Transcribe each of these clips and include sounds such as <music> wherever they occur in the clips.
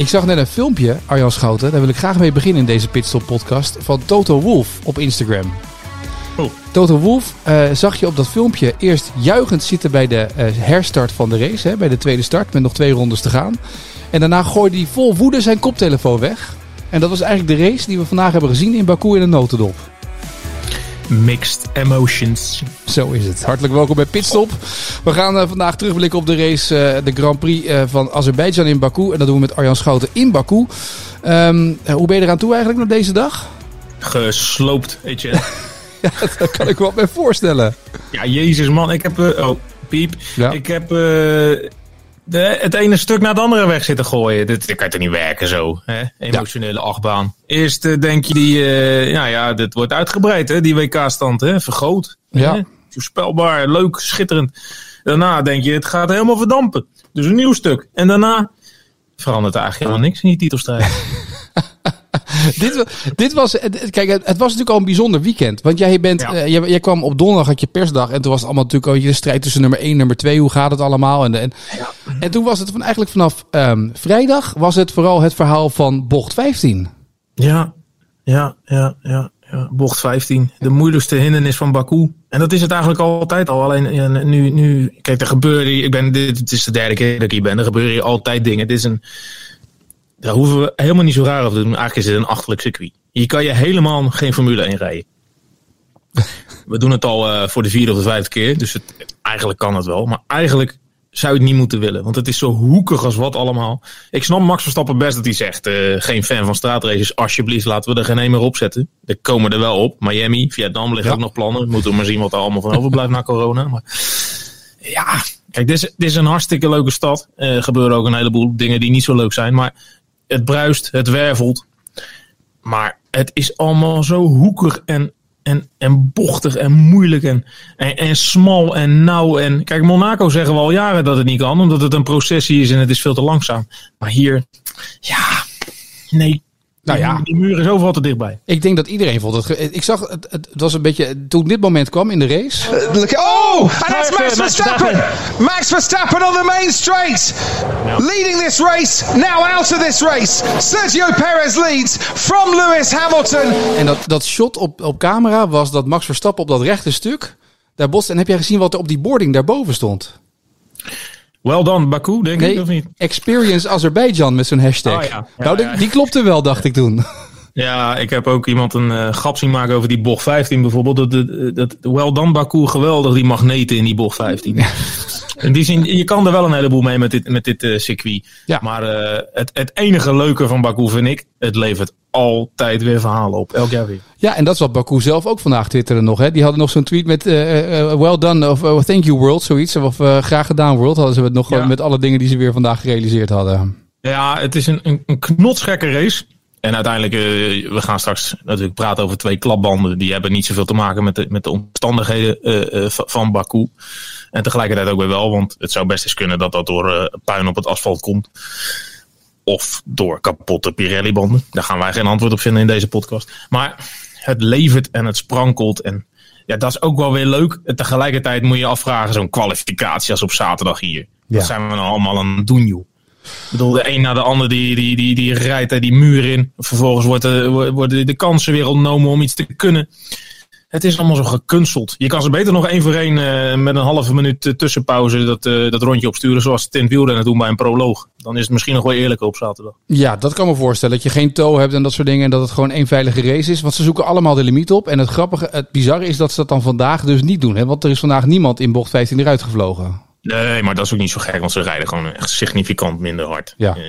Ik zag net een filmpje, Arjan Schouten, daar wil ik graag mee beginnen in deze Pitstop podcast, van Toto Wolf op Instagram. Oh. Toto Wolf eh, zag je op dat filmpje eerst juichend zitten bij de eh, herstart van de race, hè, bij de tweede start, met nog twee rondes te gaan. En daarna gooide hij vol woede zijn koptelefoon weg. En dat was eigenlijk de race die we vandaag hebben gezien in Baku in de notendop. Mixed emotions. Zo is het. Hartelijk welkom bij Pitstop. We gaan eh, vandaag terugblikken op de race, eh, de Grand Prix eh, van Azerbeidzjan in Baku. En dat doen we met Arjan Schouten in Baku. Ehm, eh, hoe ben je eraan toe eigenlijk na deze dag? Gesloopt, weet je. <laughs> Ja, dat kan ik me wel bij voorstellen. ja, jezus man. Ik heb... eh, oh, piep. Ja. Ik heb... eh, de, het ene stuk naar het andere weg zitten gooien. Dit, dit kan toch niet werken zo. Hè? Emotionele achtbaan. Eerst eh, denk je die... eh nou ja, dit wordt uitgebreid hè. Die WK-stand hè. Vergroot. Ja. Hè? Voorspelbaar. Leuk. Schitterend. Daarna denk je het gaat helemaal verdampen. Dus een nieuw stuk. En daarna verandert eigenlijk helemaal niks in die titelstrijd. <laughs> <laughs> dit, dit was, het- kijk, het, het was natuurlijk al een bijzonder weekend. Want jij, bent, Ja. eh, jij, jij kwam op donderdag, had je persdag. En toen was het allemaal natuurlijk al je strijd tussen nummer 1 en nummer 2. Hoe gaat het allemaal? En, en, en toen was het van, eigenlijk vanaf ehm, vrijdag was het vooral het verhaal van bocht 15. Ja, ja, ja, ja, ja. Bocht 15. De moeilijkste hindernis van Baku. En dat is het eigenlijk altijd al. Alleen nu, nu, kijk, er gebeuren, ik ben, dit het is de derde keer dat ik hier ben. Er gebeuren hier altijd dingen. Dit is een, daar hoeven we helemaal niet zo raar over te doen. Eigenlijk is het een achterlijk circuit. Hier kan je helemaal geen Formule 1 rijden. <laughs> We doen het al eh, voor de vierde of de vijfde keer. Dus het, eigenlijk kan het wel. Maar eigenlijk zou je het niet moeten willen. Want het is zo hoekig als wat allemaal. Ik snap Max Verstappen best dat hij zegt... eh, geen fan van straatraces. Alsjeblieft, laten we er geen een meer op zetten. Er komen er wel op. Miami, Vietnam liggen Ja. ook nog plannen. Moeten we maar zien wat er allemaal van overblijft na corona. Maar ja, kijk, dit is, dit is een hartstikke leuke stad. Eh, Er gebeuren ook een heleboel dingen die niet zo leuk zijn. Maar het bruist, het wervelt. Maar het is allemaal zo hoekig en, en, en bochtig en moeilijk en, en, en smal en nauw. En kijk, Monaco zeggen we al jaren dat het niet kan, omdat het een processie is en het is veel te langzaam. Maar hier, ja, nee. Nou ja. Die muur is overal te dichtbij. Ik denk dat iedereen vond het. Ik zag, het, het was een beetje. Toen dit moment kwam in de race. Look, oh, and that's Max Max Verstappen. Max Verstappen on the main straight, leading this race. Now out of this race, Sergio Perez leads from Lewis Hamilton. En dat, dat shot op, op camera was dat Max Verstappen op dat rechte stuk. Daar. En heb jij gezien wat er op die boarding daarboven stond? Well done, Baku, denk ik, of niet? Experience Azerbeidzjan met zo'n hashtag. Oh ja. Ja, nou, die, ja. die klopte wel, dacht ik toen. Ja, ik heb ook iemand een eh, grap zien maken over die bocht 15 bijvoorbeeld. Dat, dat, dat, well done Baku, geweldig die magneten in die bocht 15. In die zin, je kan er wel een heleboel mee met dit, met dit eh, circuit. Ja. Maar eh, het, het enige leuke van Baku vind ik, het levert altijd weer verhalen op. Elk jaar weer. Ja, en dat is wat Baku zelf ook vandaag twitterde nog. Hè. Die hadden nog zo'n tweet met well done of uh, thank you world, zoiets. Of graag gedaan world, hadden ze het nog Ja. met alle dingen die ze weer vandaag gerealiseerd hadden. Ja, het is een, een, een knotsgekke race. En uiteindelijk, eh, we gaan straks natuurlijk praten over twee klapbanden. Die hebben niet zoveel te maken met de, met de omstandigheden eh, eh, va- van Baku. En tegelijkertijd ook weer wel, want het zou best eens kunnen dat dat door puin op het asfalt komt. Of door kapotte Pirelli-banden. Daar gaan wij geen antwoord op vinden in deze podcast. Maar het levert en het sprankelt. En ja, dat is ook wel weer leuk. En tegelijkertijd moet je je afvragen, zo'n kwalificatie als op zaterdag hier. Ja. Wat zijn we nou allemaal aan het doen, joh? Ik bedoel, de een na de ander die, die, die, die rijdt er die muur in. Vervolgens wordt de, worden de kansen weer ontnomen om iets te kunnen. Het is allemaal zo gekunsteld. Je kan ze beter nog één voor één eh, met een halve minuut eh, tussenpauze dat, eh, dat rondje opsturen. Zoals in het doen bij een proloog. Dan is het misschien nog wel eerlijker op zaterdag. Ja, dat kan me voorstellen. Dat je geen tow hebt en dat soort dingen. En dat het gewoon één veilige race is. Want ze zoeken allemaal de limiet op. En het grappige, het bizarre is dat ze dat dan vandaag dus niet doen. Hè? Want er is vandaag niemand in bocht 15 eruit gevlogen. Nee, maar dat is ook niet zo gek, want ze rijden gewoon echt significant minder hard. Ja. Eh,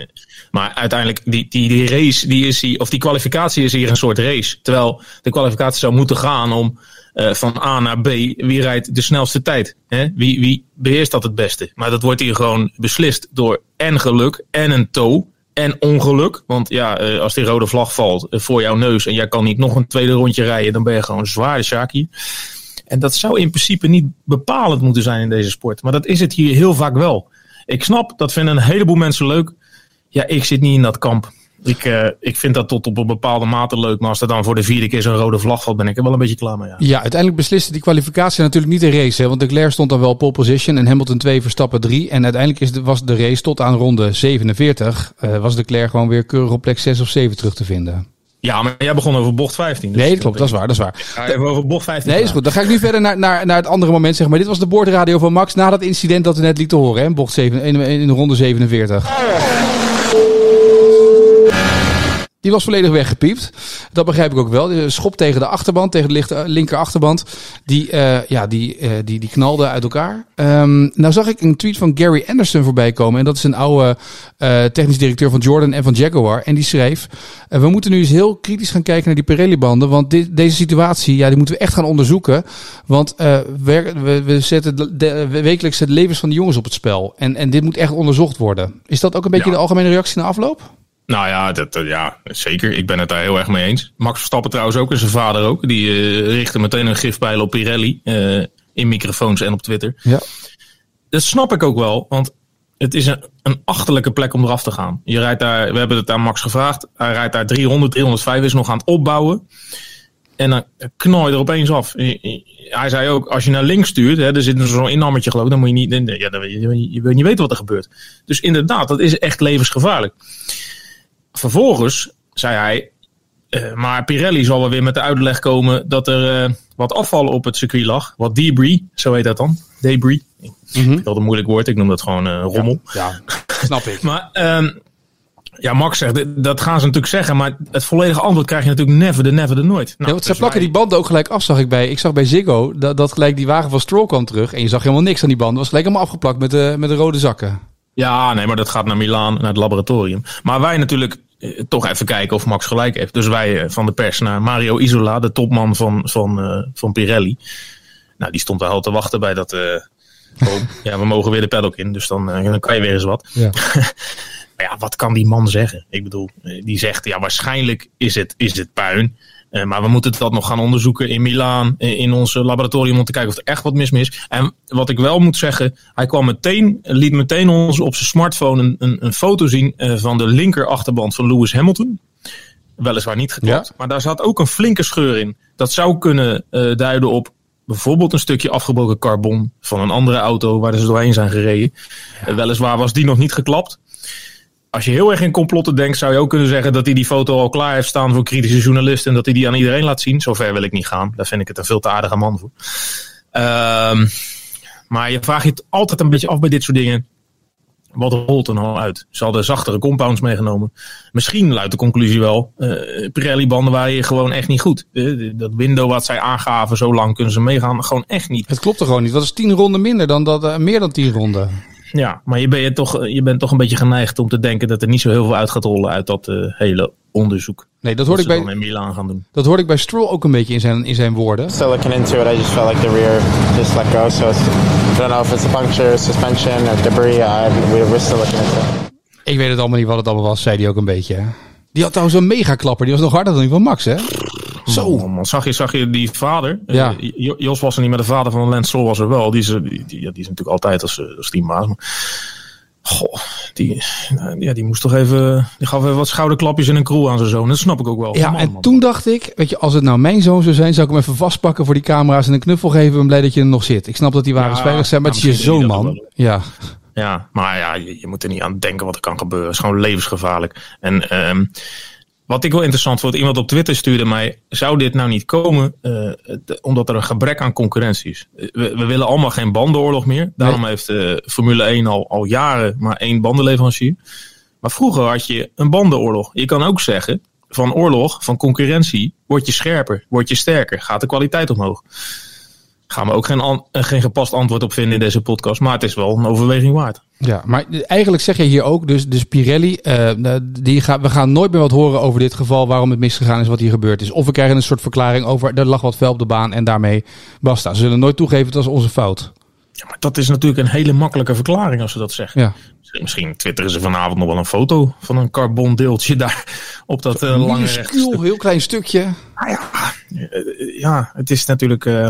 maar uiteindelijk, die, die, die race, die is hier, of die kwalificatie is hier een soort race. Terwijl de kwalificatie zou moeten gaan om eh, van A naar B, wie rijdt de snelste tijd? Hè? Wie, wie beheerst dat het beste? Maar dat wordt hier gewoon beslist door en geluk en een tow. en ongeluk. Want ja, als die rode vlag valt voor jouw neus en jij kan niet nog een tweede rondje rijden, dan ben je gewoon zwaar de Shaki. En dat zou in principe niet bepalend moeten zijn in deze sport. Maar dat is het hier heel vaak wel. Ik snap, dat vinden een heleboel mensen leuk. Ja, ik zit niet in dat kamp. Ik, uh, ik vind dat tot op een bepaalde mate leuk. Maar als er dan voor de vierde keer zo'n rode vlag valt, ben ik er wel een beetje klaar mee. Ja, ja uiteindelijk besliste die kwalificatie natuurlijk niet de race. Hè, want de Leclerc stond dan wel pole position en Hamilton 2, Verstappen 3. En uiteindelijk is was de race tot aan ronde 47. Uh, was de Leclerc gewoon weer keurig op plek 6 of 7 terug te vinden. Ja, maar jij begon over bocht 15. Dus nee, dat klopt, dat is waar, dat is waar. Even over bocht 15. Nee, is goed. Dan ga ik nu verder naar, naar, naar het andere moment, zeg maar. Dit was de boordradio van Max na dat incident dat we net lieten horen, hè? Bocht 7, in, in de ronde 47. Die was volledig weggepiept. Dat begrijp ik ook wel. De schop tegen de achterband, tegen de linker achterband. Die, uh, ja, die, uh, die, die knalde uit elkaar. Um, nou zag ik een tweet van Gary Anderson voorbij komen. En dat is een oude uh, technisch directeur van Jordan en van Jaguar. En die schreef: We moeten nu eens heel kritisch gaan kijken naar die Pirelli-banden. Want dit, deze situatie, ja, die moeten we echt gaan onderzoeken. Want we, we, we zetten de, de, wekelijks het levens van de jongens op het spel. En, en dit moet echt onderzocht worden. Is dat ook een beetje ja. de algemene reactie na afloop? Nou ja, dat, ja, zeker. Ik ben het daar heel erg mee eens. Max Verstappen trouwens ook en zijn vader ook. Die uh, richtte meteen een gifpijl op Pirelli. Uh, in microfoons en op Twitter. Ja. Dat snap ik ook wel. Want het is een, een achterlijke plek om eraf te gaan. Je rijdt daar, we hebben het aan Max gevraagd. Hij rijdt daar 300, 305 is nog aan het opbouwen. En dan knal je er opeens af. Hij zei ook, als je naar links stuurt, hè, er zit zo'n inhammetje geloof ik, dan moet je niet, ja, dan, je, je wil niet weten wat er gebeurt. Dus inderdaad, dat is echt levensgevaarlijk. Vervolgens zei hij, uh, maar Pirelli zal wel weer met de uitleg komen dat er uh, wat afval op het circuit lag. Wat debris, zo heet dat dan. Debris. Mm -hmm. Dat een moeilijk woord, ik noem dat gewoon uh, rommel. Ja, ja, snap ik. <laughs> maar um, ja, Max zegt, dat gaan ze natuurlijk zeggen, maar het volledige antwoord krijg je natuurlijk never de never de nooit. Nou, ja, want ze plakken wij... die banden ook gelijk af, zag ik bij. Ik zag bij Ziggo dat, dat gelijk die wagen van Stroll kwam terug en je zag helemaal niks aan die banden. Was gelijk helemaal afgeplakt met de, met de rode zakken. Ja, nee, maar dat gaat naar Milaan, naar het laboratorium. Maar wij natuurlijk eh, toch even kijken of Max gelijk heeft. Dus wij eh, van de pers naar Mario Isola, de topman van, van, uh, van Pirelli. Nou, die stond daar al te wachten bij dat... oh, <laughs> ja, we mogen weer de paddock in, dus dan, dan kan je weer eens wat. Ja. <laughs> maar ja, wat kan die man zeggen? Ik bedoel, die zegt, ja, waarschijnlijk is het, is het puin. Uh, maar we moeten dat nog gaan onderzoeken in Milaan, in ons laboratorium, om te kijken of er echt wat mis is. En wat ik wel moet zeggen, hij kwam meteen, liet meteen ons op zijn smartphone een, een, een foto zien van de linker achterband van Lewis Hamilton. Weliswaar niet geklapt, ja. maar daar zat ook een flinke scheur in. Dat zou kunnen uh, duiden op bijvoorbeeld een stukje afgebroken carbon van een andere auto waar ze doorheen zijn gereden. Ja. weliswaar was die nog niet geklapt als je heel erg in complotten denkt, zou je ook kunnen zeggen dat hij die foto al klaar heeft staan voor kritische journalisten en dat hij die aan iedereen laat zien. Zover wil ik niet gaan. Daar vind ik het een veel te aardige man voor. Um, maar je vraagt je het altijd een beetje af bij dit soort dingen. Wat rolt er nou uit? Ze hadden zachtere compounds meegenomen. Misschien luidt de conclusie wel. Uh, Pirelli-banden waren hier gewoon echt niet goed. Uh, dat window wat zij aangaven, zo lang kunnen ze meegaan, gewoon echt niet. Het klopt er gewoon niet. Dat is tien ronden minder dan dat, uh, meer dan tien ronden. Ja, maar je, ben je, toch, je bent toch een beetje geneigd om te denken dat er niet zo heel veel uit gaat rollen uit dat uh, hele onderzoek. Nee, dat hoorde ik bij in Milaan gaan doen. Dat hoorde ik bij Stroll ook een beetje in zijn, in zijn woorden. Still looking into it, I just felt like the rear just let go. So I don't know if it's a puncture, suspension or debris. I, we're still looking into it. Ik weet het allemaal niet wat het allemaal was, zei hij ook een beetje. Hè? Die had trouwens een megaklapper. Die was nog harder dan die van Max, hè? Zo. Oh, man. Zag, je, zag je die vader? Ja. Uh, Jos was er niet, maar de vader van Lance Stroll was er wel. Die is, die, die, die is natuurlijk altijd als, als teambaas. Goh, die, ja, die moest toch even. Die gaf even wat schouderklapjes en een crew aan zijn zoon. Dat snap ik ook wel. Ja, man, en man. toen dacht ik, weet je, als het nou mijn zoon zou zijn, zou ik hem even vastpakken voor die camera's en een knuffel geven. Ik ben blij dat je er nog zit. Ik snap dat die wagens ja, zijn, maar het is je zoon, man. Ja. Ja, maar ja, je, je, moet er niet aan denken wat er kan gebeuren. Het is gewoon levensgevaarlijk. En um, wat ik wel interessant vond, iemand op Twitter stuurde mij: zou dit nou niet komen uh, omdat er een gebrek aan concurrentie is? We, we willen allemaal geen bandenoorlog meer. Daarom nee. heeft uh, Formule 1 al, al jaren maar één bandenleverancier. Maar vroeger had je een bandenoorlog. Je kan ook zeggen: van oorlog, van concurrentie, word je scherper, word je sterker, gaat de kwaliteit omhoog. Gaan we ook geen, geen gepast antwoord op vinden in deze podcast, maar het is wel een overweging waard. Ja, maar eigenlijk zeg je hier ook, dus, dus Pirelli, uh, die ga, we gaan nooit meer wat horen over dit geval, waarom het misgegaan is, wat hier gebeurd is. Of we krijgen een soort verklaring over, er lag wat vuil op de baan en daarmee basta. Ze zullen nooit toegeven, het was onze fout. Ja, maar dat is natuurlijk een hele makkelijke verklaring als ze dat zeggen. Ja. Misschien twitteren ze vanavond nog wel een foto van een carbondeeltje daar <laughs> op dat uh, lange rechtstuk. heel klein stukje. Ah, ja, uh, ja, het is natuurlijk, uh,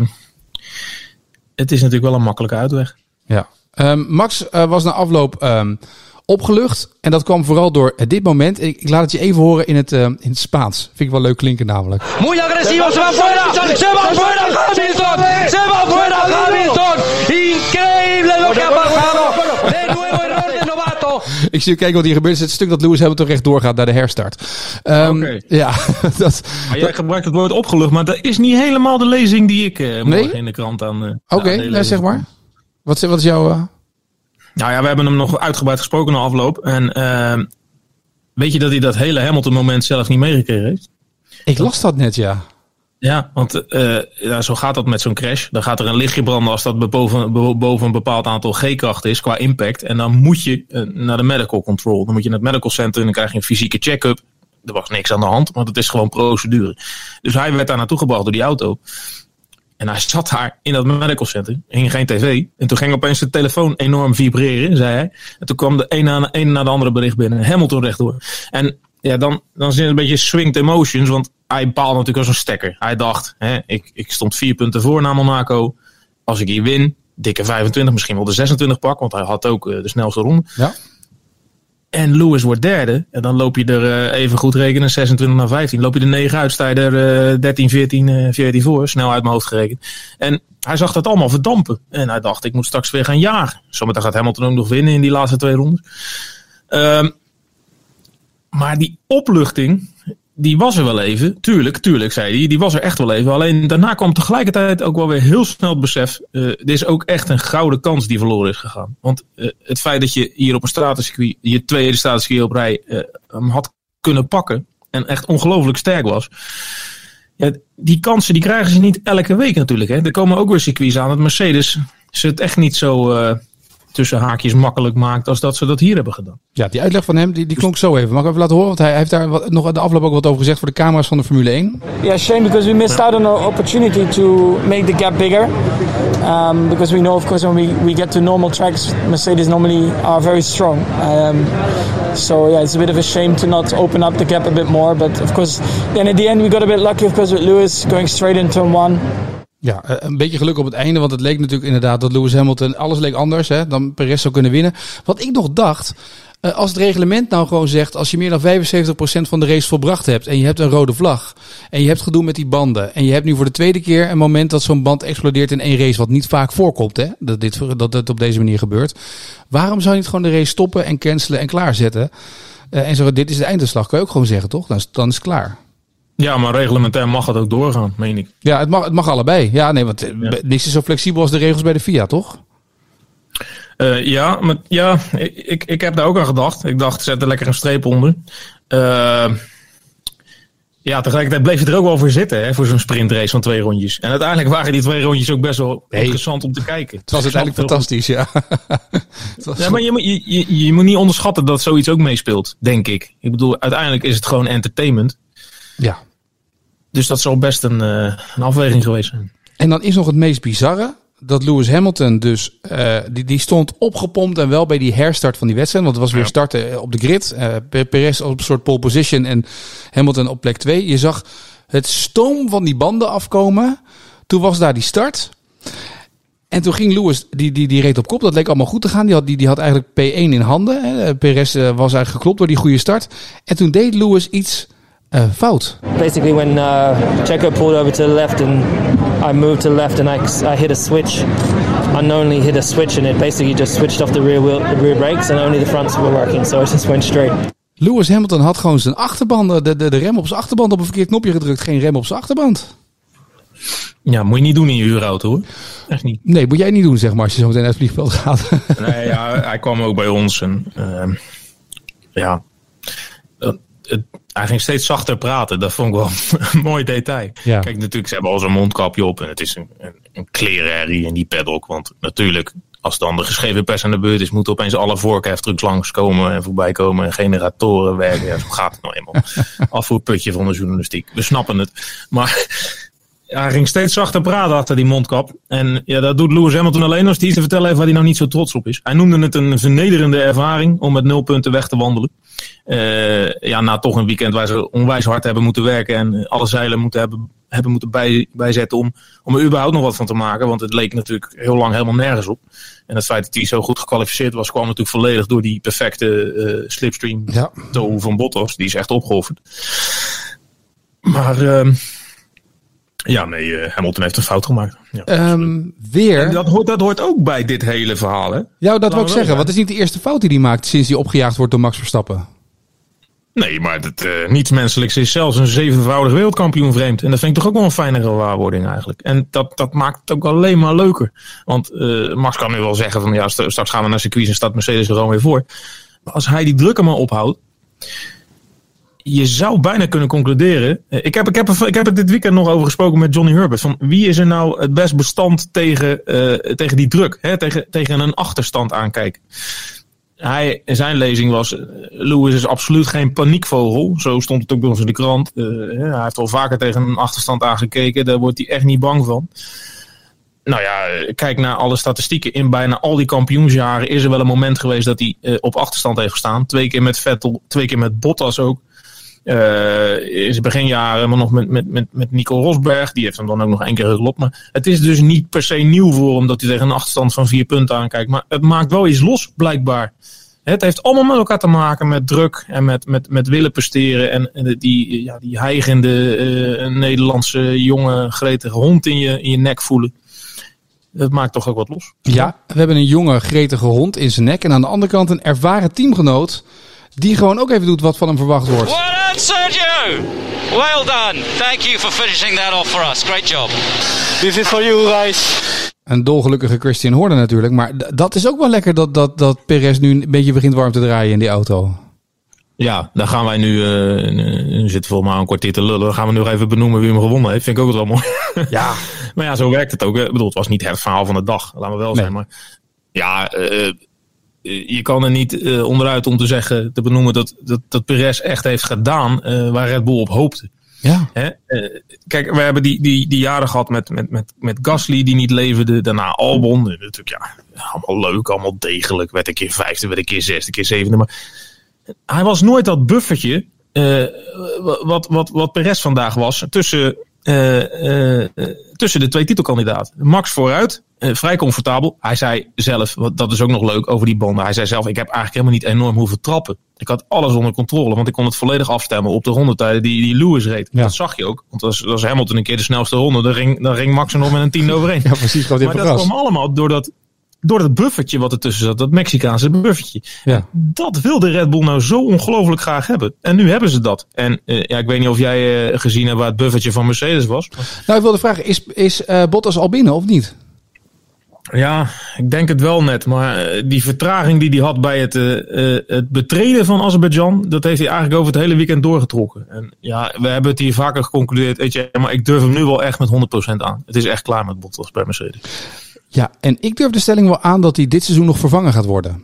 het is natuurlijk wel een makkelijke uitweg. Ja. Um, Max was na afloop um, opgelucht. En dat kwam vooral door dit moment. Ik, ik laat het je even horen in het, uh, in het Spaans. Vind ik wel leuk klinken namelijk. Muy agresivo, se va fuera, se va fuera Hamilton, se va fuera Hamilton. Increíble lo que ha pasado. De nuevo error de novato. Ik zie kijken wat hier gebeurt. Het is het stuk dat Lewis Hamilton recht doorgaat naar de herstart. Um, okay. Ja, <laughs> dat, maar jij gebruikt het woord opgelucht, maar dat is niet helemaal de lezing die ik uh, morgen nee? in de krant aan. Uh, Oké, okay, nou, zeg maar. Wat, wat is jouw... Uh... Nou ja, we hebben hem nog uitgebreid gesproken na afloop. En uh, weet je dat hij dat hele Hamilton moment zelf niet meegekregen heeft? Ik las dat net, ja. Ja, want uh, ja, zo gaat dat met zo'n crash. Dan gaat er een lichtje branden als dat boven, boven een bepaald aantal G-kracht is qua impact. En dan moet je uh, naar de medical control. Dan moet je naar het medical center en dan krijg je een fysieke check-up. Er was niks aan de hand, want het is gewoon procedure. Dus hij werd daar naartoe gebracht door die auto. En hij zat daar in dat medical center. Hing geen tv. En toen ging opeens de telefoon enorm vibreren, zei hij. En toen kwam de een na, een na de andere bericht binnen. Hamilton rechtdoor. En ja, dan, dan zit het een beetje swinged emotions. Want hij bepaalde natuurlijk als een stekker. Hij dacht, hè, ik, ik stond vier punten voor na Monaco. Als ik hier win, dikke 25, misschien wel de 26 pak. Want hij had ook uh, de snelste ronde. Ja. En Lewis wordt derde. En dan loop je er uh, even goed rekenen, 26 naar 15. Loop je er 9 uit, sta je er uh, 13, 14, uh, 14 voor. Snel uit mijn hoofd gerekend. En hij zag dat allemaal verdampen. En hij dacht, ik moet straks weer gaan jagen. Zometeen gaat Hamilton ook nog winnen in die laatste twee rondes. Uh, maar die opluchting, die was er wel even. Tuurlijk, tuurlijk, zei hij. Die was er echt wel even. Alleen daarna kwam tegelijkertijd ook wel weer heel snel het besef. Uh, dit is ook echt een gouden kans die verloren is gegaan. Want uh, het feit dat je hier op een stratencircuit, je tweede stratencircuit op rij, hem had kunnen pakken. En echt ongelooflijk sterk was. Ja, die kansen die krijgen ze niet elke week natuurlijk. Hè. Er komen ook weer circuits aan dat Mercedes ze het echt niet zo tussen haakjes makkelijk maakt als dat ze dat hier hebben gedaan. Ja, die uitleg van hem die, die klonk zo even. Mag ik even laten horen? Want hij heeft daar wat, nog de afloop ook wat over gezegd voor de camera's van de Formule 1. Yeah, shame because we missed out on an opportunity to make the gap bigger. Um, because we know, of course, when we, we get to normal tracks, Mercedes normally are very strong. Um, so yeah, it's a bit of a shame to not open up the gap a bit more. But of course, then at the end we got a bit lucky, of course, with Lewis going straight in turn one. Ja, een beetje geluk op het einde, want het leek natuurlijk inderdaad dat Lewis Hamilton, alles leek anders, hè, dan Perez zou kunnen winnen. Wat ik nog dacht, als het reglement nou gewoon zegt, als je meer dan 75% van de race volbracht hebt en je hebt een rode vlag en je hebt gedoe met die banden en je hebt nu voor de tweede keer een moment dat zo'n band explodeert in één race, wat niet vaak voorkomt, hè, dat dit dat het op deze manier gebeurt. Waarom zou je niet gewoon de race stoppen en cancelen en klaarzetten? Uh, en zeggen, dit is de einduitslag, kan je ook gewoon zeggen, toch? Dan is, dan is het klaar. Ja, maar reglementair mag het ook doorgaan, meen ik. Ja, het mag, het mag allebei. Ja, nee, want ja. niks is zo flexibel als de regels bij de FIA, toch? Uh, ja, maar, ja ik, ik heb daar ook aan gedacht. Ik dacht, zet er lekker een streep onder. Uh, ja, tegelijkertijd bleef je er ook wel voor zitten, hè, voor zo'n sprintrace van twee rondjes. En uiteindelijk waren die twee rondjes ook best wel hey, interessant om te kijken. Het was uiteindelijk fantastisch, ja. <laughs> ja, maar je, je, je, je moet niet onderschatten dat zoiets ook meespeelt, denk ik. Ik bedoel, uiteindelijk is het gewoon entertainment. Ja. Dus dat zal best een, uh, een afweging geweest zijn. En dan is nog het meest bizarre. Dat Lewis Hamilton dus, uh, die, die stond opgepompt en wel bij die herstart van die wedstrijd. Want het was weer starten op de grid. Uh, Perez op een soort pole position en Hamilton op plek 2. Je zag het stoom van die banden afkomen. Toen was daar die start. En toen ging Lewis, die, die, die reed op kop. Dat leek allemaal goed te gaan. Die had, die, die had eigenlijk P1 in handen. Hè. Perez was eigenlijk geklopt door die goede start. En toen deed Lewis iets fout. Basically, when uh, Checo pulled over to the left and I moved to the left and I, I hit a switch, unknowingly hit a switch and it basically just switched off the rear wheel, the rear brakes and only the fronts were working, so it just went straight. Lewis Hamilton had gewoon zijn achterband, de, de, de rem op zijn achterband op een verkeerd knopje gedrukt, geen rem op zijn achterband. Ja, moet je niet doen in je huurauto hoor. Echt niet. Nee, moet jij niet doen zeg maar als je zo meteen naar het vliegveld gaat. <laughs> nee, ja, hij kwam ook bij ons en uh, ja, het, hij ging steeds zachter praten. Dat vond ik wel <laughs> een mooi detail. Ja. Kijk, natuurlijk, ze hebben al zo'n mondkapje op. En het is een, een, een klerenherrie in die paddock. Want natuurlijk, als dan de geschreven pers aan de beurt is... moeten opeens alle voorkeftrucks langskomen en voorbij komen. En generatoren werken. Ja, zo gaat het nou eenmaal. <laughs> Afvoerputje van de journalistiek. We snappen het. Maar hij ging steeds zachter praten achter die mondkap. En ja, dat doet Lewis Hamilton alleen als hij iets te vertellen heeft waar hij nou niet zo trots op is. Hij noemde het een vernederende ervaring om met nul punten weg te wandelen. Uh, ja, na toch een weekend waar ze onwijs hard hebben moeten werken en alle zeilen moeten hebben, hebben moeten bij, bijzetten om, om er überhaupt nog wat van te maken. Want het leek natuurlijk heel lang helemaal nergens op. En het feit dat hij zo goed gekwalificeerd was, kwam natuurlijk volledig door die perfecte uh, slipstream ja. van Bottas. Die is echt opgeofferd. Maar uh, ja, nee, uh, Hamilton heeft een fout gemaakt. Ja, um, weer. En dat hoort, dat hoort ook bij dit hele verhaal, hè? Ja, dat wil ik zeggen. Wat is niet de eerste fout die hij maakt sinds hij opgejaagd wordt door Max Verstappen? Nee, maar dat, uh, niets menselijks is zelfs een zevenvoudig wereldkampioen vreemd. En dat vind ik toch ook wel een fijnere waarwording eigenlijk. En dat, dat maakt het ook alleen maar leuker. Want uh, Max kan nu wel zeggen van ja, straks gaan we naar circuit en staat Mercedes er gewoon weer voor. Maar als hij die druk er maar ophoudt je zou bijna kunnen concluderen. Eh, ik heb, ik, heb, ik heb het dit weekend nog over gesproken met Johnny Herbert. Van wie is er nou het best bestand tegen, tegen die druk? Hè? Tegen, tegen een achterstand aankijken. Hij, zijn lezing was, eh, Lewis is absoluut geen paniekvogel. Zo stond het ook bij ons in de krant. Uh, hij heeft al vaker tegen een achterstand aangekeken. Daar wordt hij echt niet bang van. Nou ja, kijk naar alle statistieken. In bijna al die kampioensjaren is er wel een moment geweest dat hij uh, op achterstand heeft gestaan. Twee keer met Vettel, twee keer met Bottas ook. Uh, in zijn beginjaren maar nog met, met, met, met Nico Rosberg. Die heeft hem dan ook nog één keer geklopt. Maar het is dus niet per se nieuw voor hem dat hij tegen een achterstand van vier punten aankijkt. Maar het maakt wel iets los, blijkbaar. Het heeft allemaal met elkaar te maken met druk en met, met, met willen presteren. En, en die, ja, die heigende uh, Nederlandse jonge gretige hond in je, in je nek voelen. Dat maakt toch ook wat los. Ja, we hebben een jonge gretige hond in zijn nek. En aan de andere kant een ervaren teamgenoot die gewoon ook even doet wat van hem verwacht wordt. Well done, Sergio! Well done. Thank you for finishing that off for us. Great job. This is for you guys. Een dolgelukkige Christian Horner natuurlijk. Maar dat is ook wel lekker dat, dat, dat Perez nu een beetje begint warm te draaien in die auto. Ja, dan gaan wij nu, uh, nu zitten volgens mij een kwartier te lullen. Dan gaan we nu nog even benoemen wie hem gewonnen heeft. Vind ik ook wel mooi. <laughs> Ja. maar ja, zo werkt het ook. Ik bedoel, het was niet het verhaal van de dag. Laten we wel nee. zijn. Maar ja, uh, je kan er niet uh, onderuit om te zeggen, te benoemen dat, dat, dat Perez echt heeft gedaan uh, waar Red Bull op hoopte. Ja. Hè? Uh, kijk, we hebben die, die, die jaren gehad met, met, met, met Gasly die niet leverde. Daarna Albon. Natuurlijk, ja, allemaal leuk, allemaal degelijk. Werd een keer vijfde, werd een keer zesde, een keer zevende. Maar hij was nooit dat buffertje wat, wat, wat Perez vandaag was tussen, tussen de twee titelkandidaten. Max vooruit, vrij comfortabel. Hij zei zelf, wat, dat is ook nog leuk over die banden. Hij zei zelf, ik heb eigenlijk helemaal niet enorm hoeven trappen. Ik had alles onder controle, want ik kon het volledig afstemmen op de rondetijden die, die Lewis reed. Ja. Dat zag je ook, want als, als Hamilton een keer de snelste ronde, dan ging, dan ging Max er nog met een tien overheen. Ja, precies. maar dat kwam allemaal door dat, door dat buffertje wat er tussen zat, dat Mexicaanse buffertje. Ja. Dat wilde Red Bull nou zo ongelooflijk graag hebben. En nu hebben ze dat. En uh, ja, ik weet niet of jij uh, gezien hebt waar het buffertje van Mercedes was. Nou, ik wilde vragen, is, is uh, Bottas al binnen of niet? Ja, ik denk het wel net. Maar die vertraging die hij had bij het, het betreden van Azerbeidzjan, dat heeft hij eigenlijk over het hele weekend doorgetrokken. En ja, we hebben het hier vaker geconcludeerd, weet je, maar ik durf hem nu wel echt met 100% aan. Het is echt klaar met Bottas bij Mercedes. Ja, en ik durf de stelling wel aan dat hij dit seizoen nog vervangen gaat worden.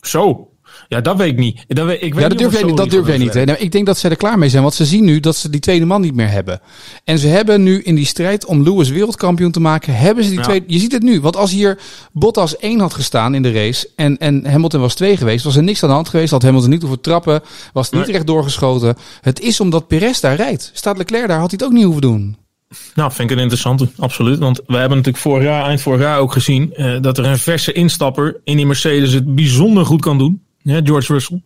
Zo, ja, dat weet ik niet. Dat weet, ik weet ja, dat durf jij niet. Dat durf jij niet. Hè? Nou, ik denk dat ze er klaar mee zijn, want ze zien nu dat ze die tweede man niet meer hebben. En ze hebben nu in die strijd om Lewis wereldkampioen te maken, hebben ze die ja. tweede. Je ziet het nu, want als hier Bottas 1 had gestaan in de race en, en Hamilton was 2 geweest, was er niks aan de hand geweest. Had Hamilton niet hoeven trappen, was niet nee. recht doorgeschoten. Het is omdat Perez daar rijdt. Staat Leclerc daar, had hij het ook niet hoeven doen. Nou, vind ik een interessante, absoluut. Want we hebben natuurlijk vorig jaar, eind vorig jaar ook gezien uh, dat er een verse instapper in die Mercedes het bijzonder goed kan doen. Ja, George Russell.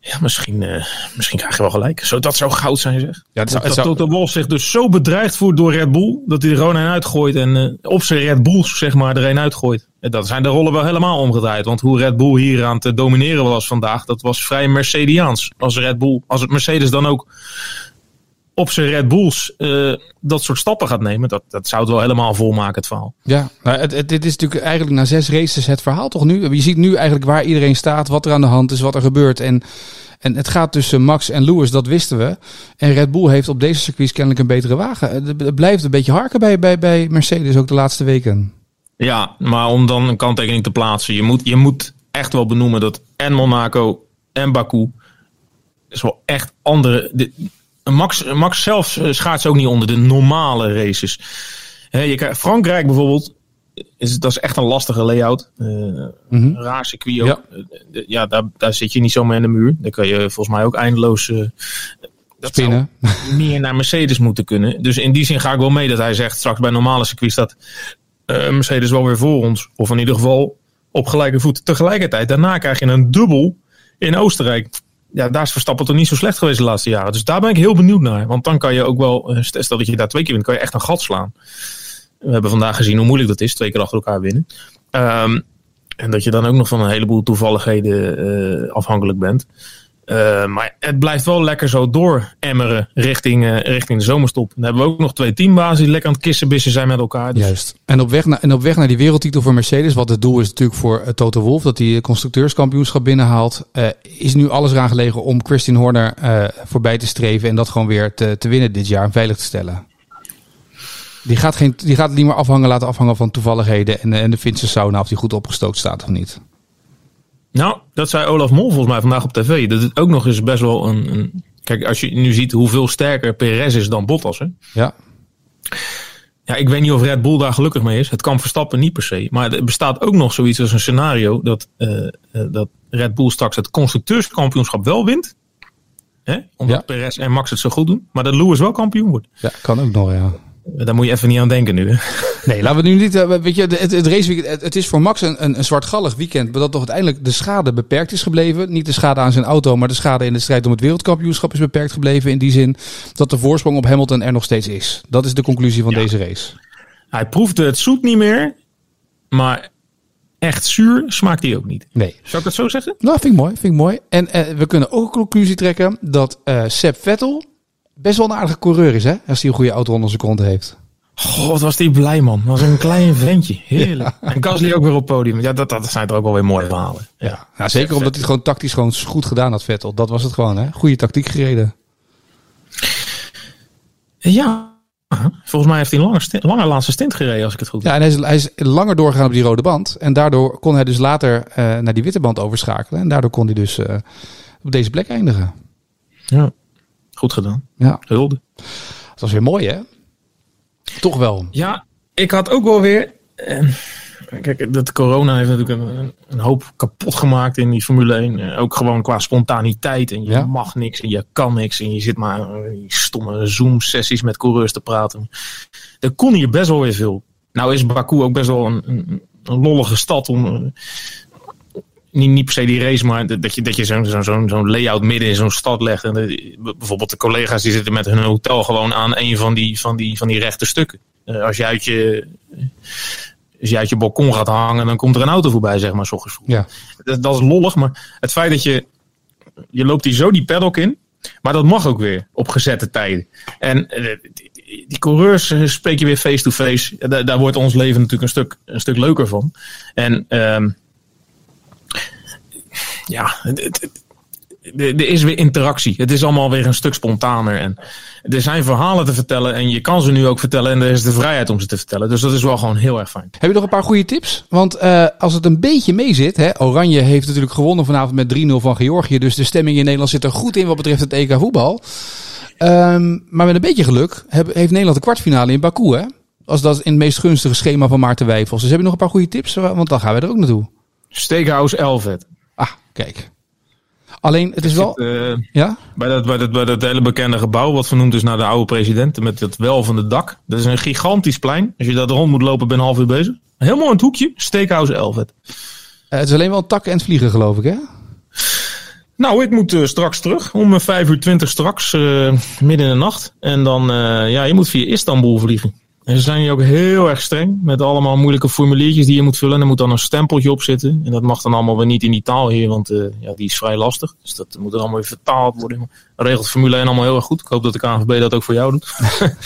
Ja, misschien, uh, misschien krijg je wel gelijk. Zo, dat zou goud zijn, zeg. Ja, het zou, het dat Toto Wolff zich dus zo bedreigd voelt door Red Bull, dat hij er gewoon een uitgooit en uh, op zijn Red Bulls, zeg maar, er een uitgooit. En dat zijn de rollen wel helemaal omgedraaid. Want hoe Red Bull hier aan te domineren was vandaag, dat was vrij Mercediaans. Als Red Bull, als het Mercedes dan ook op zijn Red Bulls uh, dat soort stappen gaat nemen, dat, dat zou het wel helemaal volmaken, het verhaal. Ja, nou, het, het, dit is natuurlijk eigenlijk na zes races het verhaal toch nu? Je ziet nu eigenlijk waar iedereen staat, wat er aan de hand is, wat er gebeurt. En, en het gaat tussen Max en Lewis, dat wisten we. En Red Bull heeft op deze circuits kennelijk een betere wagen. Het blijft een beetje harken bij, bij, bij Mercedes ook de laatste weken. Ja, maar om dan een kanttekening te plaatsen, je moet, je moet echt wel benoemen dat en Monaco en Baku is wel echt andere Max, Max zelf eh, schaats ook niet onder de normale races. Je, krijgt- Frankrijk bijvoorbeeld, is, dat is echt een lastige layout. Mhm. Raar circuit ook. Eh, Ja, daar, daar zit je niet zomaar in de muur. Daar kan je volgens mij ook eindeloos... dat zou Spinnen. <laughs> meer naar Mercedes moeten kunnen. Dus in die zin ga ik wel mee dat hij zegt straks bij normale circuit staat eh, Mercedes wel weer voor ons. Of in ieder geval op gelijke voet. Tegelijkertijd, daarna krijg je een dubbel in Oostenrijk. Ja, daar is Verstappen toch niet zo slecht geweest de laatste jaren. Dus daar ben ik heel benieuwd naar. Want dan kan je ook wel, eh, stel dat je daar twee keer wint, kan je echt een gat slaan. We hebben vandaag gezien hoe moeilijk dat is, twee keer achter elkaar winnen. Ehm, en dat je dan ook nog van een heleboel toevalligheden eh, afhankelijk bent. Eh, maar het blijft wel lekker zo door emmeren richting, eh, richting de zomerstop. Dan hebben we ook nog twee teambazen die lekker aan het kissenbissen zijn met elkaar. Dus Juist. En op, weg naar, en op weg naar die wereldtitel voor Mercedes, wat het doel is natuurlijk voor eh, Toto Wolff, dat hij constructeurskampioenschap binnenhaalt, is nu alles eraan gelegen om Christian Horner voorbij te streven en dat gewoon weer te, te winnen dit jaar en veilig te stellen. Die gaat, geen, die gaat het niet meer afhangen, laten afhangen van toevalligheden en, en de Finse sauna of die goed opgestookt staat of niet. Nou, dat zei Olaf Mol volgens mij vandaag op tv. Dat het ook nog eens best wel een, een... Kijk, als je nu ziet hoeveel sterker Perez is dan Bottas. Hè? Ja. Ja, ik weet niet of Red Bull daar gelukkig mee is. Het kan Verstappen niet per se. Maar er bestaat ook nog zoiets als een scenario dat, eh, eh, dat Red Bull straks het constructeurskampioenschap wel wint. Hè? Omdat Ja. Perez en Max het zo goed doen. Maar dat Lewis wel kampioen wordt. ja, kan ook nog, ja. Daar moet je even niet aan denken nu. Hè? Nee, laten we nu niet. eh, Weet je, het, het raceweekend. Het, het is voor Max een, een, een zwartgallig weekend. Maar dat toch uiteindelijk de schade beperkt is gebleven. Niet de schade aan zijn auto, maar de schade in de strijd om het wereldkampioenschap is beperkt gebleven. In die zin dat de voorsprong op Hamilton er nog steeds is. Dat is de conclusie van Ja. deze race. Hij proefde het zoet niet meer. Maar echt zuur smaakt hij ook niet. Nee. Zou ik dat zo zeggen? Nou, vind ik mooi. Vind ik mooi. En eh, we kunnen ook een conclusie trekken dat eh Seb Vettel best wel een aardige coureur is, hè? Als hij een goede auto onder zijn kont heeft. God, wat was die blij, man. Dat was een klein ventje. <laughs> Heerlijk. En Gasly ook weer op het podium. Ja, dat, dat zijn toch ook wel weer mooie verhalen. Ja. Nou, zeker omdat hij het gewoon tactisch gewoon goed gedaan had, Vettel. Dat was het gewoon, hè? Goede tactiek gereden. ja. Volgens mij heeft hij een lange, stint, lange laatste stint gereden, als ik het goed heb. Ja, en hij is, hij is langer doorgegaan op die rode band. En daardoor kon hij dus later eh, naar die witte band overschakelen. En daardoor kon hij dus eh, op deze plek eindigen. Ja. Goed gedaan. Ja, Hulde. dat was weer mooi, hè? Toch wel. Ja, ik had ook wel weer... eh, kijk, dat corona heeft natuurlijk een, een hoop kapot gemaakt in die Formule 1. Eh, ook gewoon qua spontaniteit. En je Ja. mag niks en je kan niks. En je zit maar in die stomme Zoom-sessies met coureurs te praten. Er kon hier best wel weer veel. Nou is Baku ook best wel een, een, een lollige stad om... eh, niet, niet per se die race, maar dat je, dat je zo'n zo'n zo'n layout midden in zo'n stad legt. En de- bijvoorbeeld de collega's die zitten met hun hotel gewoon aan een van die, van die, van die rechte stukken. Eh, als, je uit je, als je uit je balkon gaat hangen, dan komt er een auto voorbij, zeg maar, s ochtends vroeg. Ja. Dat, dat is lollig, maar het feit dat je... Je loopt hier zo die paddock in, maar dat mag ook weer op gezette tijden. En eh, die, coureurs eh, spreek je weer face-to-face. Daar wordt ons leven natuurlijk een stuk, een stuk leuker van. En ehm, ja, het- het- het- er is weer interactie. Het is allemaal weer een stuk spontaner. En er zijn verhalen te vertellen en je kan ze nu ook vertellen. En er is de vrijheid om ze te vertellen. Dus dat is wel gewoon heel erg fijn. Heb je nog een paar goede tips? Want eh, als het een beetje mee zit, hè, Oranje heeft natuurlijk gewonnen vanavond met 3-0 van Georgië. Dus de stemming in Nederland zit er goed in wat betreft het EK voetbal. Ehm, maar met een beetje geluk heb- heeft Nederland de kwartfinale in Baku, hè? Als dat in het meest gunstige schema van Maarten Wijfels. Dus heb je nog een paar goede tips? Want dan gaan we er ook naartoe. Steakhouse Elvet. Kijk. Alleen, het is wel... Eh, Ja? bij, dat, bij, dat, bij dat hele bekende gebouw, wat vernoemd is naar de oude president. Met dat welvende dak. Dat is een gigantisch plein. Als je daar rond moet lopen, ben je een half uur bezig. Helemaal in het hoekje. Steakhouse Elvet. Eh, het is alleen wel takken en het vliegen, geloof ik, hè? Nou, ik moet eh, straks terug. Om eh, 5 uur 20 straks, midden in de nacht. En dan, ja, je moet via Istanbul vliegen. En ze zijn hier ook heel erg streng. Met allemaal moeilijke formuliertjes die je moet vullen. En er moet dan een stempeltje op zitten. En dat mag dan allemaal weer niet in die taal hier. Want eh, ja, die is vrij lastig. Dus dat moet dan allemaal weer vertaald worden. Regelt Formule 1 allemaal heel erg goed. Ik hoop dat de KNVB dat ook voor jou doet.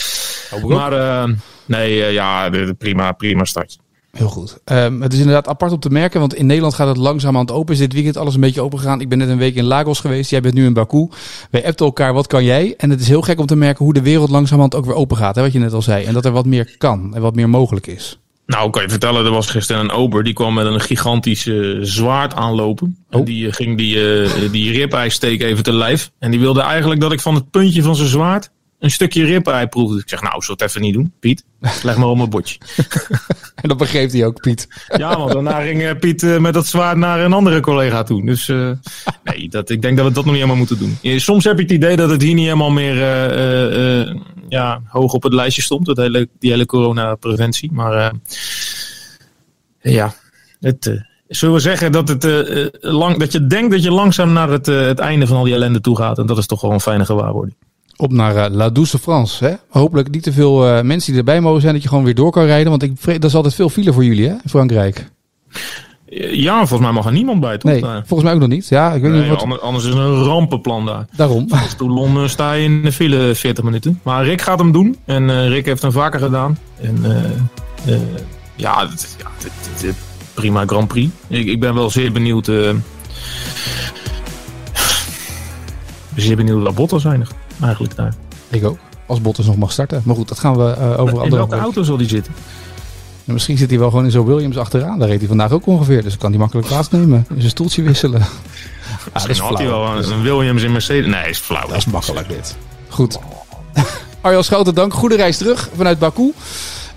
<laughs> maar eh, nee, eh, ja, prima, prima startje. Heel goed. Ehm, het is inderdaad apart om te merken, want in Nederland gaat het langzaam aan het open. Is dit weekend alles een beetje open gegaan. Ik ben net een week in Lagos geweest. Jij bent nu in Baku. Wij appten elkaar, wat kan jij? En het is heel gek om te merken hoe de wereld langzamerhand ook weer open gaat. Hè, wat je net al zei. En dat er wat meer kan en wat meer mogelijk is. Nou, kan je vertellen, er was gisteren een ober. Die kwam met een gigantische zwaard aanlopen. En die eh, ging die, uh, die ribeye steek even te lijf. En die wilde eigenlijk dat ik van het puntje van zijn zwaard een stukje ribeye proefde. Ik zeg, nou, zal het even niet doen, Piet. Leg maar op mijn bordje. <laughs> en dat begreep hij ook, Piet. ja, want daarna ging Piet uh, met dat zwaard naar een andere collega toe. Dus uh, <laughs> nee, dat, ik denk dat we dat nog niet helemaal moeten doen. Soms heb ik het idee dat het hier niet helemaal meer uh, ja, hoog op het lijstje stond. Dat hele, die hele coronapreventie. Maar ja, het, zullen we zeggen dat, het, lang, dat je denkt dat je langzaam naar het, het einde van al die ellende toe gaat. En dat is toch wel een fijne gewaarwording op naar uh, La Douce France. Hè? Hopelijk niet te veel uh, mensen die erbij mogen zijn, dat je gewoon weer door kan rijden. Want ik, dat is altijd veel file voor jullie, hè, in Frankrijk. Ja, volgens mij mag er niemand bij, toch? Nee, volgens mij ook nog niet. Ja, ik weet nee, niet wat... anders, anders is het een rampenplan daar. Daarom. <laughs> Toen Londen sta je in de file 40 minuten. Maar Rick gaat hem doen. En uh, Rick heeft hem vaker gedaan. En ja, dit, ja dit, dit, prima Grand Prix. Ik, ik ben wel zeer benieuwd... zeer benieuwd wat Bottas eindigt eigenlijk daar. Ik ook. Als Bottas nog mag starten. Maar goed, dat gaan we uh, over In welke auto zal die zitten? En misschien zit hij wel gewoon in zo'n Williams achteraan. Daar reed hij vandaag ook ongeveer. Dus kan hij makkelijk plaatsnemen. In zijn stoeltje wisselen. Ja, <laughs> dat is had hij wel een Williams in Mercedes. Nee, is flauw. Dat is makkelijk dit. Goed. <laughs> Arjan Schouten, dank. Goede reis terug vanuit Baku.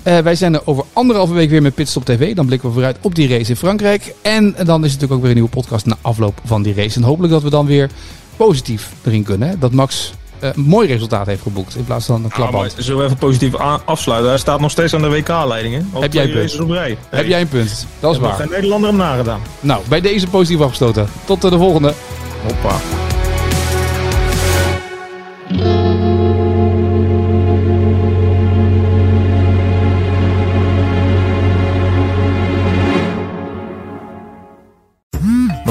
Uh, wij zijn er over anderhalve week weer met Pitstop TV. Dan blikken we vooruit op die race in Frankrijk. En dan is het natuurlijk ook weer een nieuwe podcast na afloop van die race. En hopelijk dat we dan weer positief erin kunnen. Hè? Dat Max een mooi resultaat heeft geboekt. In plaats van een klapband. Ja, zullen we even positief afsluiten? Hij staat nog steeds aan de WK-leiding. Heb jij een punt? Op rij. Heb jij een punt? Dat is waar. geen Nederlander hem nagedaan. Nou, bij deze positief afgestoten. Tot de volgende. Hoppa.